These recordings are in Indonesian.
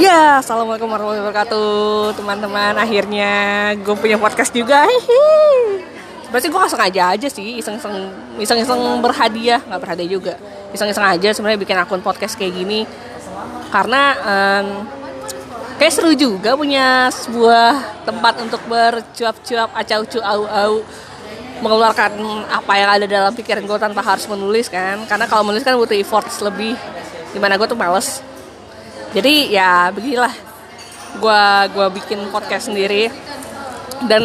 Ya, assalamualaikum warahmatullahi wabarakatuh, teman-teman. Akhirnya gue punya podcast juga. Berarti gue gak sengaja aja sih, iseng-iseng, iseng-iseng berhadiah, nggak berhadiah juga. Iseng-iseng aja sebenarnya bikin akun podcast kayak gini. Karena em, kayak seru juga punya sebuah tempat untuk bercuap-cuap, acau-cu, au-au mengeluarkan apa yang ada dalam pikiran gue tanpa harus menulis kan karena kalau menulis kan butuh effort lebih di mana gue tuh males jadi ya beginilah. Gue gua bikin podcast sendiri. Dan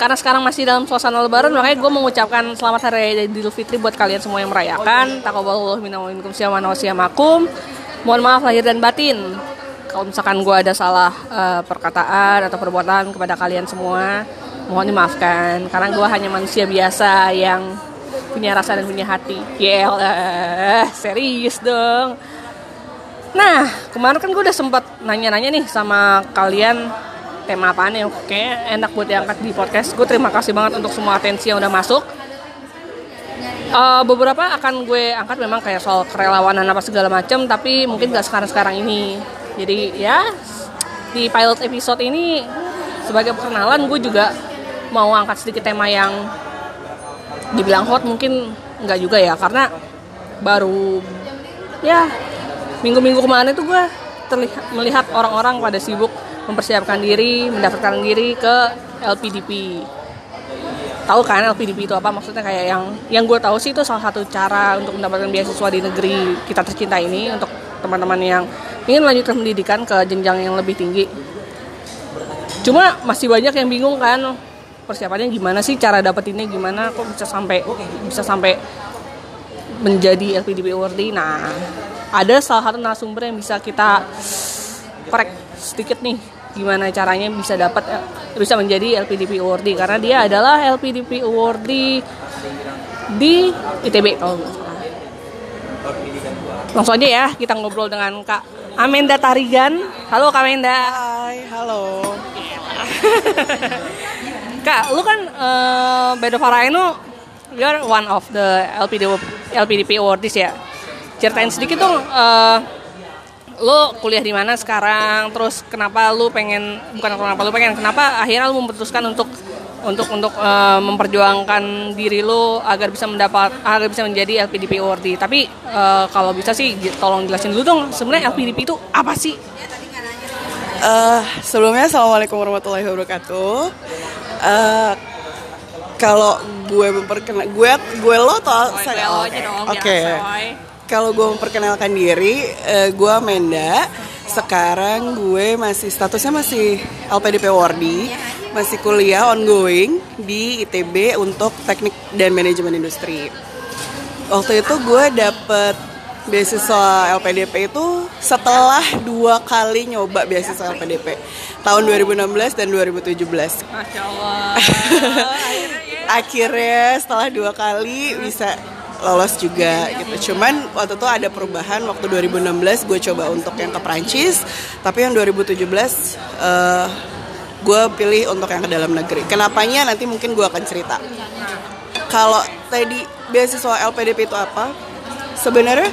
karena sekarang masih dalam suasana lebaran makanya gue mengucapkan selamat hari raya Idul Fitri buat kalian semua yang merayakan. Takaballahu minna wa minkum siyamakum. Mohon maaf lahir dan batin. Kalau misalkan gue ada salah eh, perkataan atau perbuatan kepada kalian semua mohon dimaafkan. Karena gue hanya manusia biasa yang punya rasa dan punya hati. Yelah, serius dong Nah, kemarin kan gue udah sempat nanya-nanya nih sama kalian tema apaan yang kayak enak buat diangkat di podcast. Gue terima kasih banget untuk semua atensi yang udah masuk. Eh, beberapa akan gue angkat memang kayak soal kerelawanan apa segala macam, tapi mungkin gak sekarang-sekarang ini. Jadi ya di pilot episode ini sebagai perkenalan gue juga mau angkat sedikit tema yang dibilang hot mungkin nggak juga ya karena baru ya minggu-minggu kemarin itu gue terlihat melihat orang-orang pada sibuk mempersiapkan diri mendaftarkan diri ke LPDP tahu kan LPDP itu apa? Maksudnya kayak yang yang gue tahu sih itu salah satu cara untuk mendapatkan beasiswa di negeri kita tercinta ini untuk teman-teman yang ingin melanjutkan pendidikan ke jenjang yang lebih tinggi. Cuma masih banyak yang bingung kan persiapannya gimana sih cara dapetinnya gimana kok bisa sampai bisa sampai menjadi LPDP awardee nah ada salah satu narasumber yang bisa kita korek sedikit nih gimana caranya bisa dapat eh, bisa menjadi LPDP awardee karena dia adalah LPDP awardee di ITB kalau nggak salah. Langsung aja ya kita ngobrol dengan Kak Amenda Tarigan. Halo Kak Amenda. Hai, halo. Kak, lu kan uh, Bedo Faraino, you're one of the LPDP, LPDP awardees ya. Ceritain sedikit dong, uh, lu kuliah di mana sekarang, terus kenapa lu pengen, bukan kenapa lu pengen, kenapa akhirnya lu memutuskan untuk untuk untuk uh, memperjuangkan diri lu agar bisa mendapat agar bisa menjadi LPDP awardee. Tapi uh, kalau bisa sih tolong jelasin dulu dong sebenarnya LPDP itu apa sih? Eh, sebelumnya assalamualaikum warahmatullahi wabarakatuh. Eh, kalau gue memperkenal gue gue lo saya? lo Oke. Kalau gue memperkenalkan diri, eh, gue Amanda. Sekarang gue masih statusnya masih LPDP awardee, masih kuliah ongoing di ITB untuk teknik dan manajemen industri. Waktu itu gue dapet beasiswa LPDP itu setelah dua kali nyoba beasiswa LPDP tahun 2016 dan 2017. Masya Allah. Ya. Akhirnya setelah dua kali bisa lolos juga gitu. Cuman waktu itu ada perubahan waktu 2016 gue coba untuk yang ke Prancis, tapi yang 2017 eh, gue pilih untuk yang ke dalam negeri. Kenapanya nanti mungkin gue akan cerita. Kalau tadi beasiswa LPDP itu apa? Sebenarnya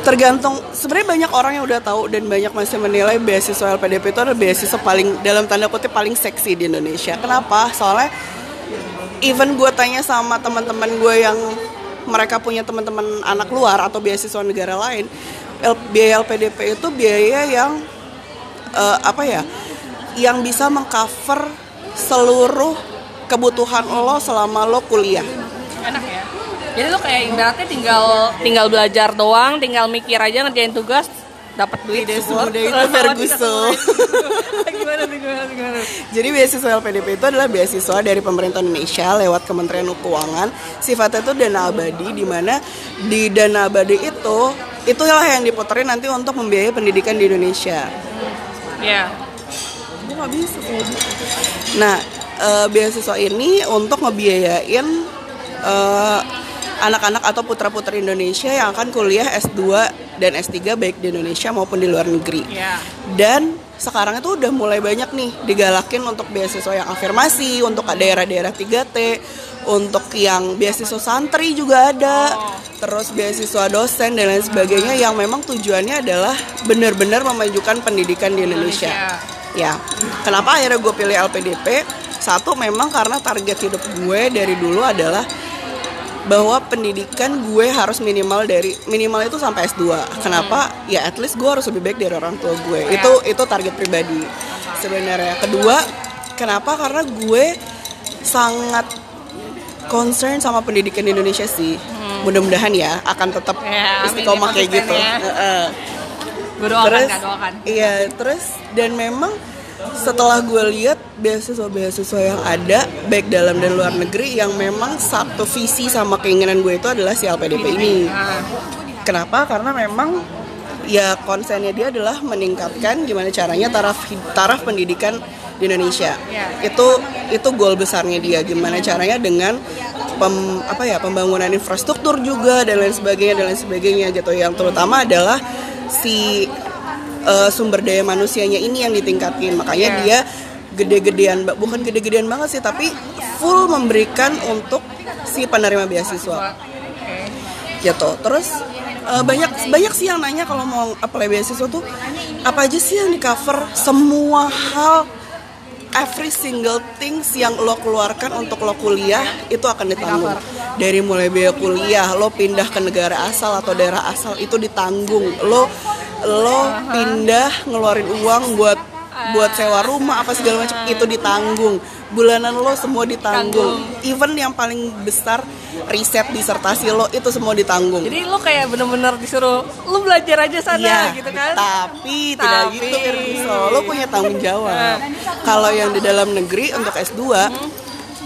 tergantung sebenarnya banyak orang yang udah tahu dan banyak masih menilai beasiswa LPDP itu adalah beasiswa paling dalam tanda kutip paling seksi di Indonesia. Kenapa? Soalnya even gue tanya sama teman-teman gue yang mereka punya teman-teman anak luar atau beasiswa negara lain, L- biaya LPDP itu biaya yang eh, apa ya? Yang bisa mengcover seluruh kebutuhan lo selama lo kuliah. enak ya jadi lu kayak ibaratnya tinggal tinggal belajar doang tinggal mikir aja ngerjain tugas dapat duit support. semudah itu, Ferguso. gimana tuh, gimana tuh, gimana Jadi beasiswa LPDP itu adalah beasiswa dari pemerintah Indonesia lewat Kementerian Keuangan. Sifatnya itu dana abadi di mana di dana abadi itu itulah yang diputerin nanti untuk membiayai pendidikan di Indonesia. ya Gue nggak bisa Nah, eh, beasiswa ini untuk ngebiayain eh, anak-anak atau putra-putri Indonesia yang akan kuliah S2 dan S3 baik di Indonesia maupun di luar negeri. Ya. Dan sekarang itu udah mulai banyak nih digalakin untuk beasiswa yang afirmasi, untuk daerah-daerah 3T, untuk yang beasiswa santri juga ada, terus beasiswa dosen dan lain sebagainya yang memang tujuannya adalah benar-benar memajukan pendidikan di Indonesia. Ya, kenapa akhirnya gue pilih LPDP? Satu memang karena target hidup gue dari dulu adalah bahwa pendidikan gue harus minimal dari minimal itu sampai S2. Kenapa? Ya at least gue harus lebih baik dari orang tua gue. Itu itu target pribadi sebenarnya. Kedua, kenapa? Karena gue sangat concern sama pendidikan di Indonesia sih. Mudah-mudahan ya akan tetap Ya, amin, istiqomah ya, kayak gitu. ya. Gue doakan terus doakan. iya terus dan memang setelah gue lihat beasiswa-beasiswa yang ada baik dalam dan luar negeri yang memang satu visi sama keinginan gue itu adalah si LPDP ini. Kenapa? Karena memang ya konsennya dia adalah meningkatkan gimana caranya taraf taraf pendidikan di Indonesia. Itu itu goal besarnya dia. Gimana caranya dengan pem, apa ya pembangunan infrastruktur juga dan lain sebagainya dan lain sebagainya gitu. Yang terutama adalah si eh, sumber daya manusianya ini yang ditingkatin. Makanya Ya. dia gede-gedean bukan gede-gedean banget sih tapi full memberikan untuk si penerima beasiswa. Gitu. Terus eh, banyak banyak sih yang nanya kalau mau apply beasiswa tuh apa aja sih yang di cover semua hal every single things yang lo keluarkan untuk lo kuliah itu akan ditanggung. Dari mulai biaya kuliah lo pindah ke negara asal atau daerah asal itu ditanggung. Lo lo pindah ngeluarin uang buat buat sewa rumah apa segala macam itu ditanggung. Bulanan lo semua ditanggung. Even yang paling besar riset disertasi lo itu semua ditanggung. Jadi lo kayak bener-bener disuruh lo belajar aja sana Iya, gitu kan? tapi, tidak Tapi- gitu Firviso lo punya tanggung jawab. Kalau yang di dalam negeri untuk S2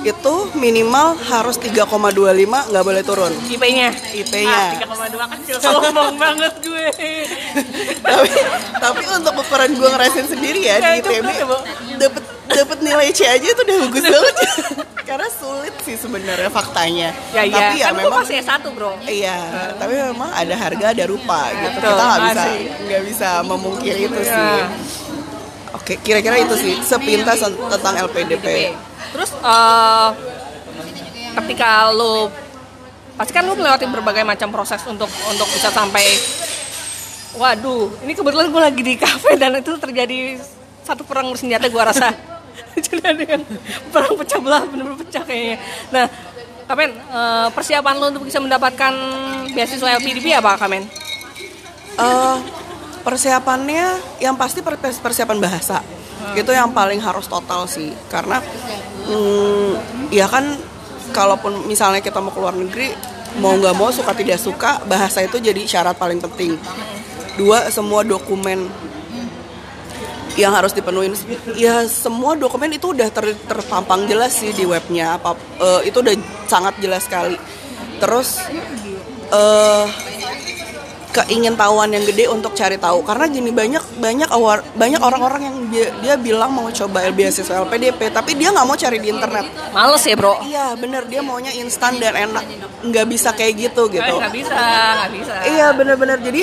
itu minimal harus 3,25 nggak boleh turun IP-nya. IP-nya. Ah, 3,2 kecil sombong banget gue. tapi tapi untuk ukuran gue ngerasain sendiri ya di Bu. dapet dapet nilai C aja itu udah bagus banget karena sulit sih sebenarnya faktanya Ya iya. tapi ya kan memang masih S1 bro. Iya, tapi memang ada harga ada rupa gitu. Betul, Kita nggak bisa nggak bisa memungkiri itu Iya. sih. Oke, kira-kira itu sih sepintas tentang LPDP. Terus eh, ketika lo pasti kan lo melewati berbagai macam proses untuk untuk bisa sampai waduh ini kebetulan gue lagi di kafe dan itu terjadi satu perang bersenjata gue rasa. Jadi ada yang perang pecah belah benar-benar pecah kayaknya. Nah Kamen eh, persiapan lo untuk bisa mendapatkan beasiswa LPDP apa Kamen? Eh, persiapannya yang pasti per- persiapan bahasa. Itu yang paling harus total sih karena mm, ya kan kalaupun misalnya kita mau keluar negeri mau nggak mau suka tidak suka bahasa itu jadi syarat paling penting. Dua semua dokumen yang harus dipenuhi. Ya semua dokumen itu udah ter- terpampang jelas sih di webnya. Apa eh, itu udah sangat jelas sekali. Terus eh keingintahuan yang gede untuk cari tahu. Karena gini banyak banyak awar, banyak orang-orang yang dia, dia bilang mau coba beasiswa LPDP tapi dia nggak mau cari di internet. Males ya bro? iya bener dia maunya instan dan enak. Nggak bisa kayak gitu gitu. Nggak bisa, nggak bisa. Iya bener-bener. Jadi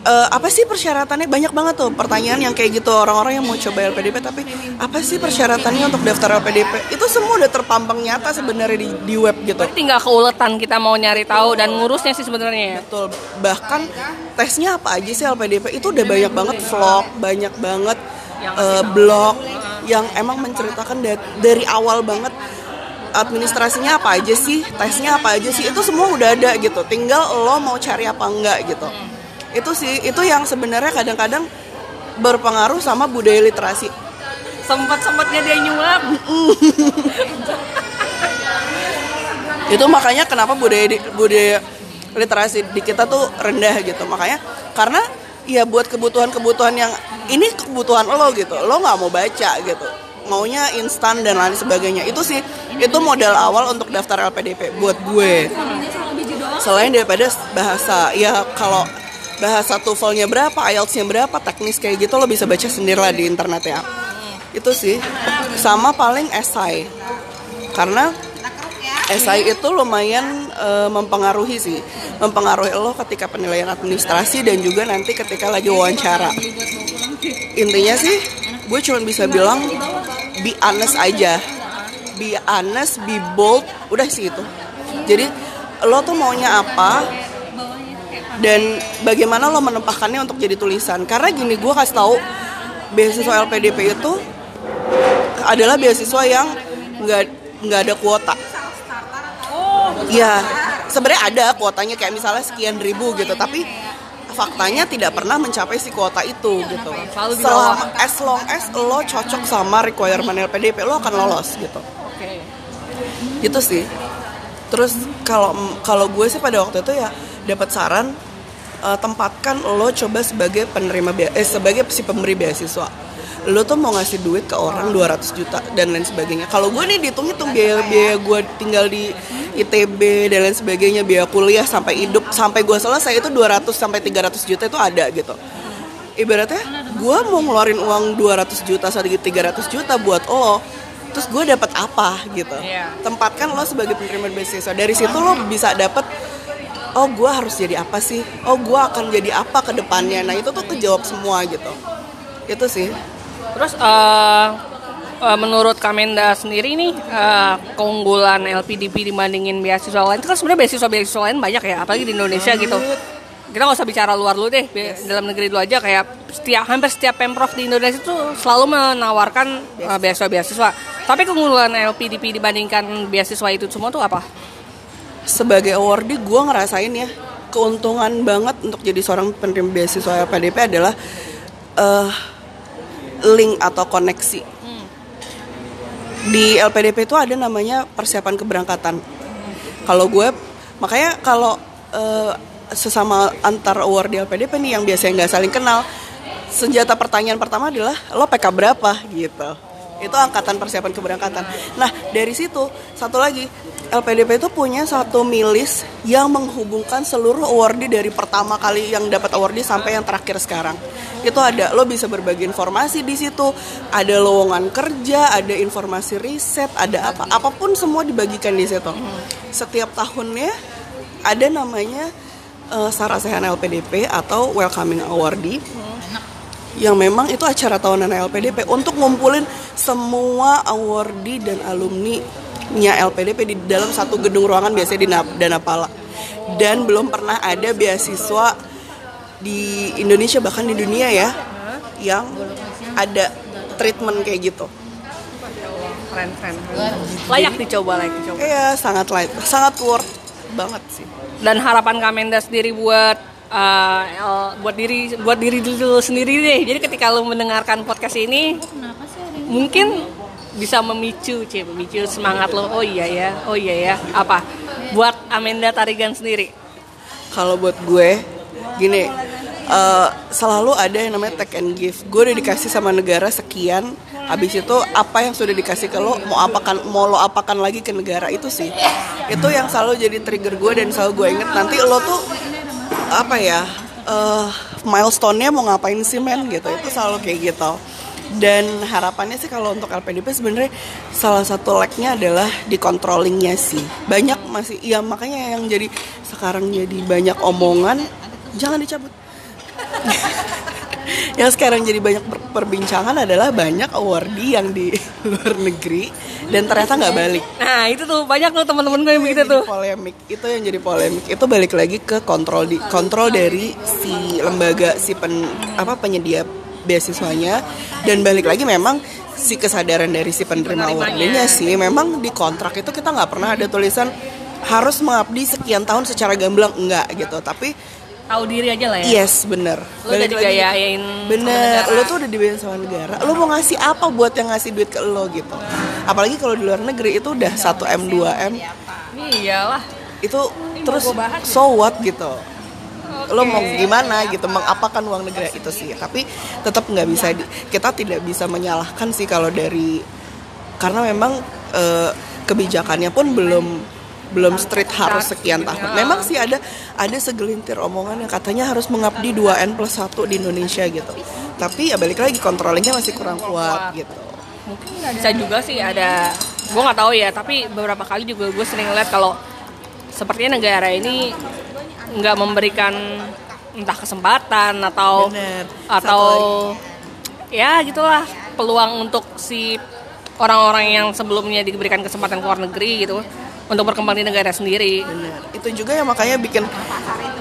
eh, apa sih persyaratannya? Banyak banget tuh pertanyaan yang kayak gitu. Orang-orang yang mau coba LPDP tapi apa sih persyaratannya untuk daftar LPDP itu semua udah terpampang nyata sebenarnya di, di web gitu. Berarti tinggal keuletan kita mau nyari tahu dan ngurusnya sih sebenarnya. betul. Bahkan tesnya apa aja sih LPDP itu udah banyak banget. Vlog banyak banget. Eh, blog yang emang menceritakan da- dari awal banget administrasinya apa aja sih tesnya apa aja sih itu semua udah ada gitu. Tinggal lo mau cari apa enggak gitu itu sih itu yang sebenarnya kadang-kadang berpengaruh sama budaya literasi. Sempat sempatnya dia nyuap. itu makanya kenapa budaya di- budaya literasi di kita tuh rendah gitu. Makanya karena ya buat kebutuhan-kebutuhan yang ini kebutuhan lo gitu. Lo nggak mau baca gitu. Maunya instan dan lain sebagainya. Itu sih itu modal awal untuk daftar LPDP buat gue. Selain daripada bahasa ya kalau bahasa TOEFL-nya berapa IELTS-nya berapa teknis kayak gitu lo bisa baca sendiri lah di internet ya. Itu sih. Sama paling esai karena SI itu lumayan uh, mempengaruhi sih, mempengaruhi lo ketika penilaian administrasi dan juga nanti ketika lagi wawancara. Intinya sih, gue cuma bisa bilang be honest aja, be honest, be bold, udah sih itu. Jadi lo tuh maunya apa dan bagaimana lo menempahkannya untuk jadi tulisan. Karena gini, gue kasih tahu beasiswa LPDP itu adalah beasiswa yang nggak nggak ada kuota Iya, sebenarnya ada kuotanya kayak misalnya sekian ribu gitu, tapi faktanya tidak pernah mencapai si kuota itu gitu. Selama as long as lo cocok sama requirement LPDP lo akan lolos gitu. Oke. Gitu sih. Terus kalau kalau gue sih pada waktu itu ya dapat saran uh, tempatkan lo coba sebagai penerima eh sebagai si pemberi beasiswa. Lo tuh mau ngasih duit ke orang 200 juta dan lain sebagainya. Kalau gue nih dihitung-hitung biaya biaya gue tinggal di ITB dan lain sebagainya biaya kuliah sampai hidup sampai gue selesai itu 200 sampai 300 juta itu ada gitu. Ibaratnya gue mau ngeluarin uang 200 juta sedikit 300 juta buat lo terus gue dapat apa gitu. Iya. tempatkan lo sebagai penerima beasiswa. Dari situ lo bisa dapat oh gue harus jadi apa sih oh gue akan jadi apa ke depannya nah itu tuh kejawab semua gitu itu sih Terus uh, uh, menurut Kamenda sendiri nih uh, keunggulan LPDP dibandingin beasiswa lain itu kan sebenarnya beasiswa-beasiswa lain banyak ya, apalagi di Indonesia gitu. Kita nggak usah bicara luar dulu deh, yes. dalam negeri dulu aja kayak setiap hampir setiap pemprov di Indonesia itu selalu menawarkan uh, beasiswa-beasiswa. Tapi keunggulan LPDP dibandingkan beasiswa itu semua tuh apa? Sebagai awardee gue ngerasain ya keuntungan banget untuk jadi seorang penerima beasiswa LPDP adalah uh, link atau koneksi. Di LPDP itu ada namanya persiapan keberangkatan. Kalau gue makanya kalau uh, sesama antar award di LPDP nih yang biasanya nggak saling kenal, senjata pertanyaan pertama adalah lo PK berapa gitu itu angkatan persiapan keberangkatan. Nah dari situ satu lagi LPDP itu punya satu milis yang menghubungkan seluruh awardee dari pertama kali yang dapat awardee sampai yang terakhir sekarang. Itu ada lo bisa berbagi informasi di situ, ada lowongan kerja, ada informasi riset, ada apa, apa pun semua dibagikan di situ. Setiap tahunnya ada namanya uh, Sarasehan LPDP atau Welcoming Awardee yang memang itu acara tahunan LPDP untuk ngumpulin semua awardee dan alumni nya LPDP di dalam satu gedung ruangan biasanya di Danapala dan belum pernah ada beasiswa di Indonesia bahkan di dunia ya yang ada treatment kayak gitu. Keren keren. Layak dicoba layak dicoba. Iya sangat layak sangat worth banget sih. Dan harapan Kamenda sendiri buat uh, buat diri buat diri dulu sendiri deh. Jadi ketika lo mendengarkan podcast ini, mungkin bisa memicu, cie, memicu semangat lo. Oh iya ya, oh iya ya. Apa? Buat Amanda Tarigan sendiri. Kalau buat gue, gini, uh, selalu ada yang namanya take and give. Gue udah dikasih sama negara sekian, habis itu apa yang sudah dikasih ke lo, mau apakan, mau lo apakan lagi ke negara itu sih. Itu yang selalu jadi trigger gue dan selalu gue inget nanti lo tuh apa ya uh, milestone-nya mau ngapain sih men gitu itu selalu kayak gitu dan harapannya sih kalau untuk LPDP sebenarnya salah satu lagnya adalah di controllingnya sih banyak masih ya makanya yang jadi sekarang jadi banyak omongan jangan dicabut yang sekarang jadi banyak perbincangan adalah banyak awardee yang di luar negeri dan ternyata nggak balik. Nah itu tuh banyak tuh teman-teman gue yang begitu tuh. Polemik itu yang jadi polemik itu balik lagi ke kontrol di kontrol dari si lembaga si pen apa penyedia beasiswanya. Dan balik lagi memang si kesadaran dari si penerima awardnya sih memang di kontrak itu kita nggak pernah ada tulisan harus mengabdi sekian tahun secara gamblang. Enggak gitu. Tapi tahu diri aja lah ya. Yes bener. Lu udah digayain bener. lu tuh udah dibayain sama negara. Lu mau ngasih apa buat yang ngasih duit ke lo gitu? Apalagi kalau di luar negeri itu udah 1 m 2 m. Iyalah itu terus so what gitu. Lo mau gimana gitu mengapakan uang negara itu sih tapi tetap nggak bisa di, kita tidak bisa menyalahkan sih kalau dari karena memang uh, kebijakannya pun belum belum street harus sekian tahun. Memang sih ada ada segelintir omongan yang katanya harus mengabdi 2 n plus 1 di Indonesia gitu. Tapi ya balik lagi controllingnya masih kurang kuat gitu. Mungkin bisa juga sih ada gue nggak tahu ya tapi beberapa kali juga gue sering lihat kalau sepertinya negara ini nggak memberikan entah kesempatan atau Bener. atau ya gitulah peluang untuk si orang-orang yang sebelumnya diberikan kesempatan ke luar negeri gitu untuk berkembang di negara sendiri. Benar. Itu juga yang makanya bikin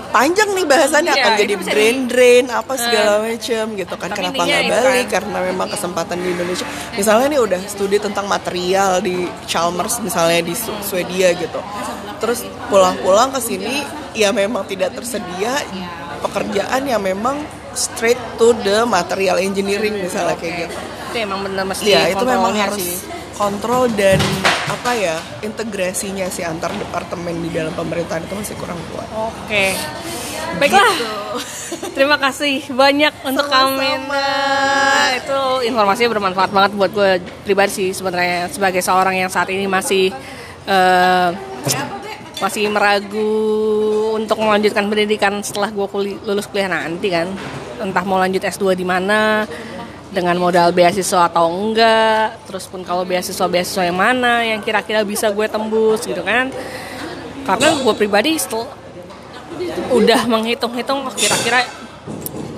panjang nih bahasannya Iya, akan jadi bisa drain drain apa segala macam gitu kan Tapi kenapa nggak balik kan. karena memang kesempatan di Indonesia misalnya nih udah studi tentang material di Chalmers misalnya di Swedia gitu terus pulang-pulang ke sini ya memang tidak tersedia pekerjaan yang memang straight to the material engineering misalnya kayak gitu Itu emang bener mesti Iya itu memang harus sih. kontrol dan apa ya integrasinya sih antar departemen di dalam pemerintahan itu masih kurang kuat. Oke. Baiklah. Terima kasih banyak untuk Kamena. Itu informasinya bermanfaat banget buat gue pribadi sih sebenarnya sebagai seorang yang saat ini masih eh, masih meragu untuk melanjutkan pendidikan setelah gue kuli- lulus kuliah nanti kan. Entah mau lanjut S2 di mana dengan modal beasiswa atau enggak. Terus pun kalau beasiswa beasiswa yang mana yang kira-kira bisa gue tembus gitu kan. Karena gue pribadi setelah udah menghitung-hitung oh, kira-kira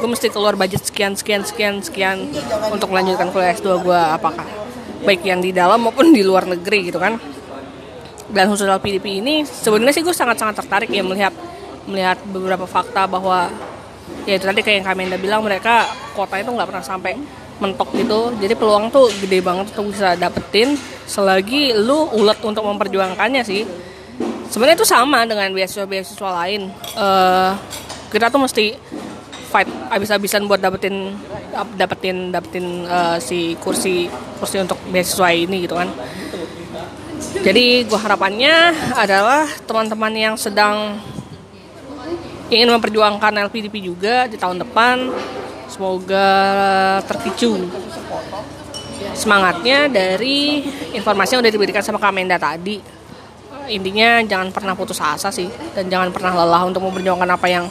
gue mesti keluar budget sekian sekian sekian sekian untuk melanjutkan kuliah S2 gue apakah baik yang di dalam maupun di luar negeri gitu kan dan khusus LPDP ini sebenarnya sih gue sangat-sangat tertarik ya melihat melihat beberapa fakta bahwa ya itu tadi kayak yang Kamenda bilang mereka kota itu nggak pernah sampai mentok gitu. Jadi peluang tuh gede banget untuk bisa dapetin selagi lu ulet untuk memperjuangkannya sih. Sebenarnya itu sama dengan beasiswa-beasiswa lain. Eh, kita tuh mesti fight abis-abisan buat dapetin dap- dapetin dapetin eh, si kursi kursi untuk beasiswa ini gitu kan. Jadi gua harapannya adalah teman-teman yang sedang ingin memperjuangkan LPDP juga di tahun depan. Semoga terpicu semangatnya dari informasi yang udah diberikan sama Kamenda tadi. Intinya jangan pernah putus asa sih dan jangan pernah lelah untuk memperjuangkan apa yang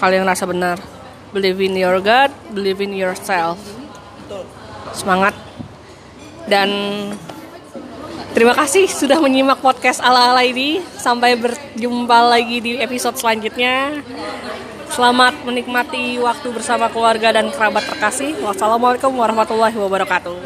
kalian rasa benar. Believe in your God believe in yourself. Semangat. Dan terima kasih sudah menyimak podcast ala ala ini. Sampai berjumpa lagi di episode selanjutnya. Selamat menikmati waktu bersama keluarga dan kerabat terkasih. Wassalamualaikum warahmatullahi wabarakatuh